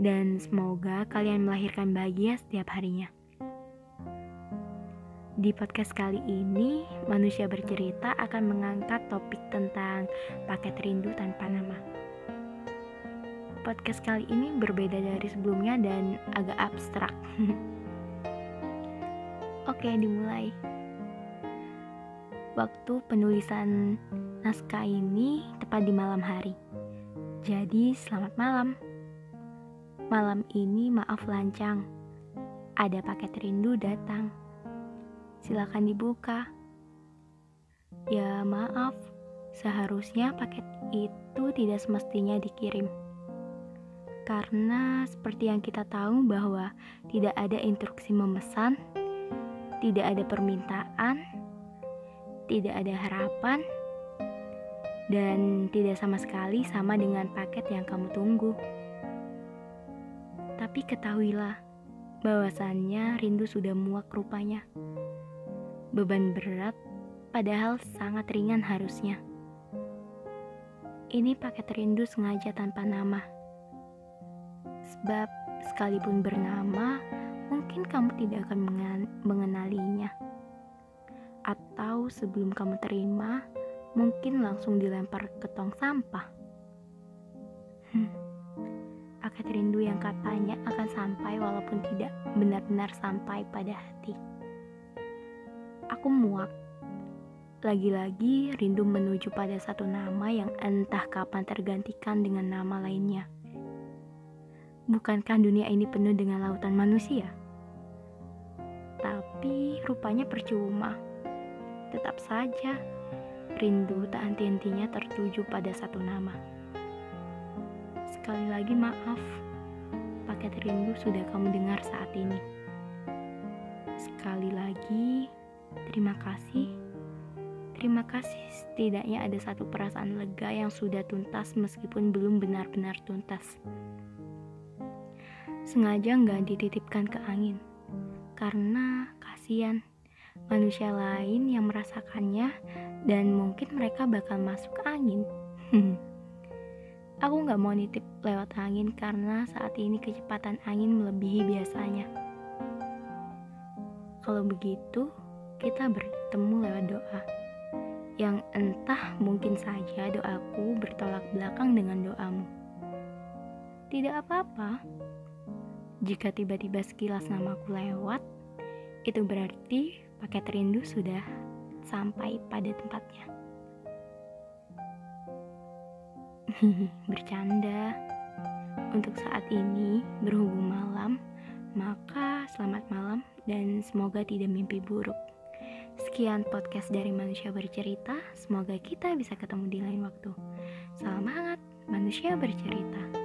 Dan semoga kalian melahirkan bahagia setiap harinya. Di podcast kali ini, manusia bercerita akan mengangkat topik tentang paket rindu tanpa nama. Podcast kali ini berbeda dari sebelumnya dan agak abstrak. Oke, dimulai. Waktu penulisan naskah ini tepat di malam hari. Jadi, selamat malam. Malam ini maaf lancang. Ada paket rindu datang. Silakan dibuka. Ya, maaf. Seharusnya paket itu tidak semestinya dikirim. Karena seperti yang kita tahu bahwa tidak ada instruksi memesan, tidak ada permintaan, tidak ada harapan, dan tidak sama sekali sama dengan paket yang kamu tunggu. Tapi ketahuilah, bahwasannya rindu sudah muak rupanya. Beban berat, padahal sangat ringan harusnya. Ini paket rindu sengaja tanpa nama. Sebab sekalipun bernama, mungkin kamu tidak akan mengenalinya. Atau sebelum kamu terima, mungkin langsung dilempar ke tong sampah. Hmm, paket rindu yang katanya akan sampai walaupun tidak benar-benar sampai pada hati. Aku muak. Lagi-lagi rindu menuju pada satu nama yang entah kapan tergantikan dengan nama lainnya. Bukankah dunia ini penuh dengan lautan manusia? Tapi rupanya percuma. Tetap saja rindu tak henti-hentinya tertuju pada satu nama. Sekali lagi maaf, paket rindu sudah kamu dengar saat ini. Sekali lagi, terima kasih. Terima kasih setidaknya ada satu perasaan lega yang sudah tuntas meskipun belum benar-benar tuntas. Sengaja nggak dititipkan ke angin, karena kasihan manusia lain yang merasakannya dan mungkin mereka bakal masuk angin. Aku nggak mau nitip lewat angin karena saat ini kecepatan angin melebihi biasanya. Kalau begitu, kita bertemu lewat doa. Yang entah mungkin saja doaku bertolak belakang dengan doamu. Tidak apa-apa. Jika tiba-tiba sekilas namaku lewat, itu berarti paket rindu sudah sampai pada tempatnya. Bercanda. Untuk saat ini berhubung malam, maka selamat malam dan semoga tidak mimpi buruk. Sekian podcast dari Manusia Bercerita. Semoga kita bisa ketemu di lain waktu. Salam hangat, Manusia Bercerita.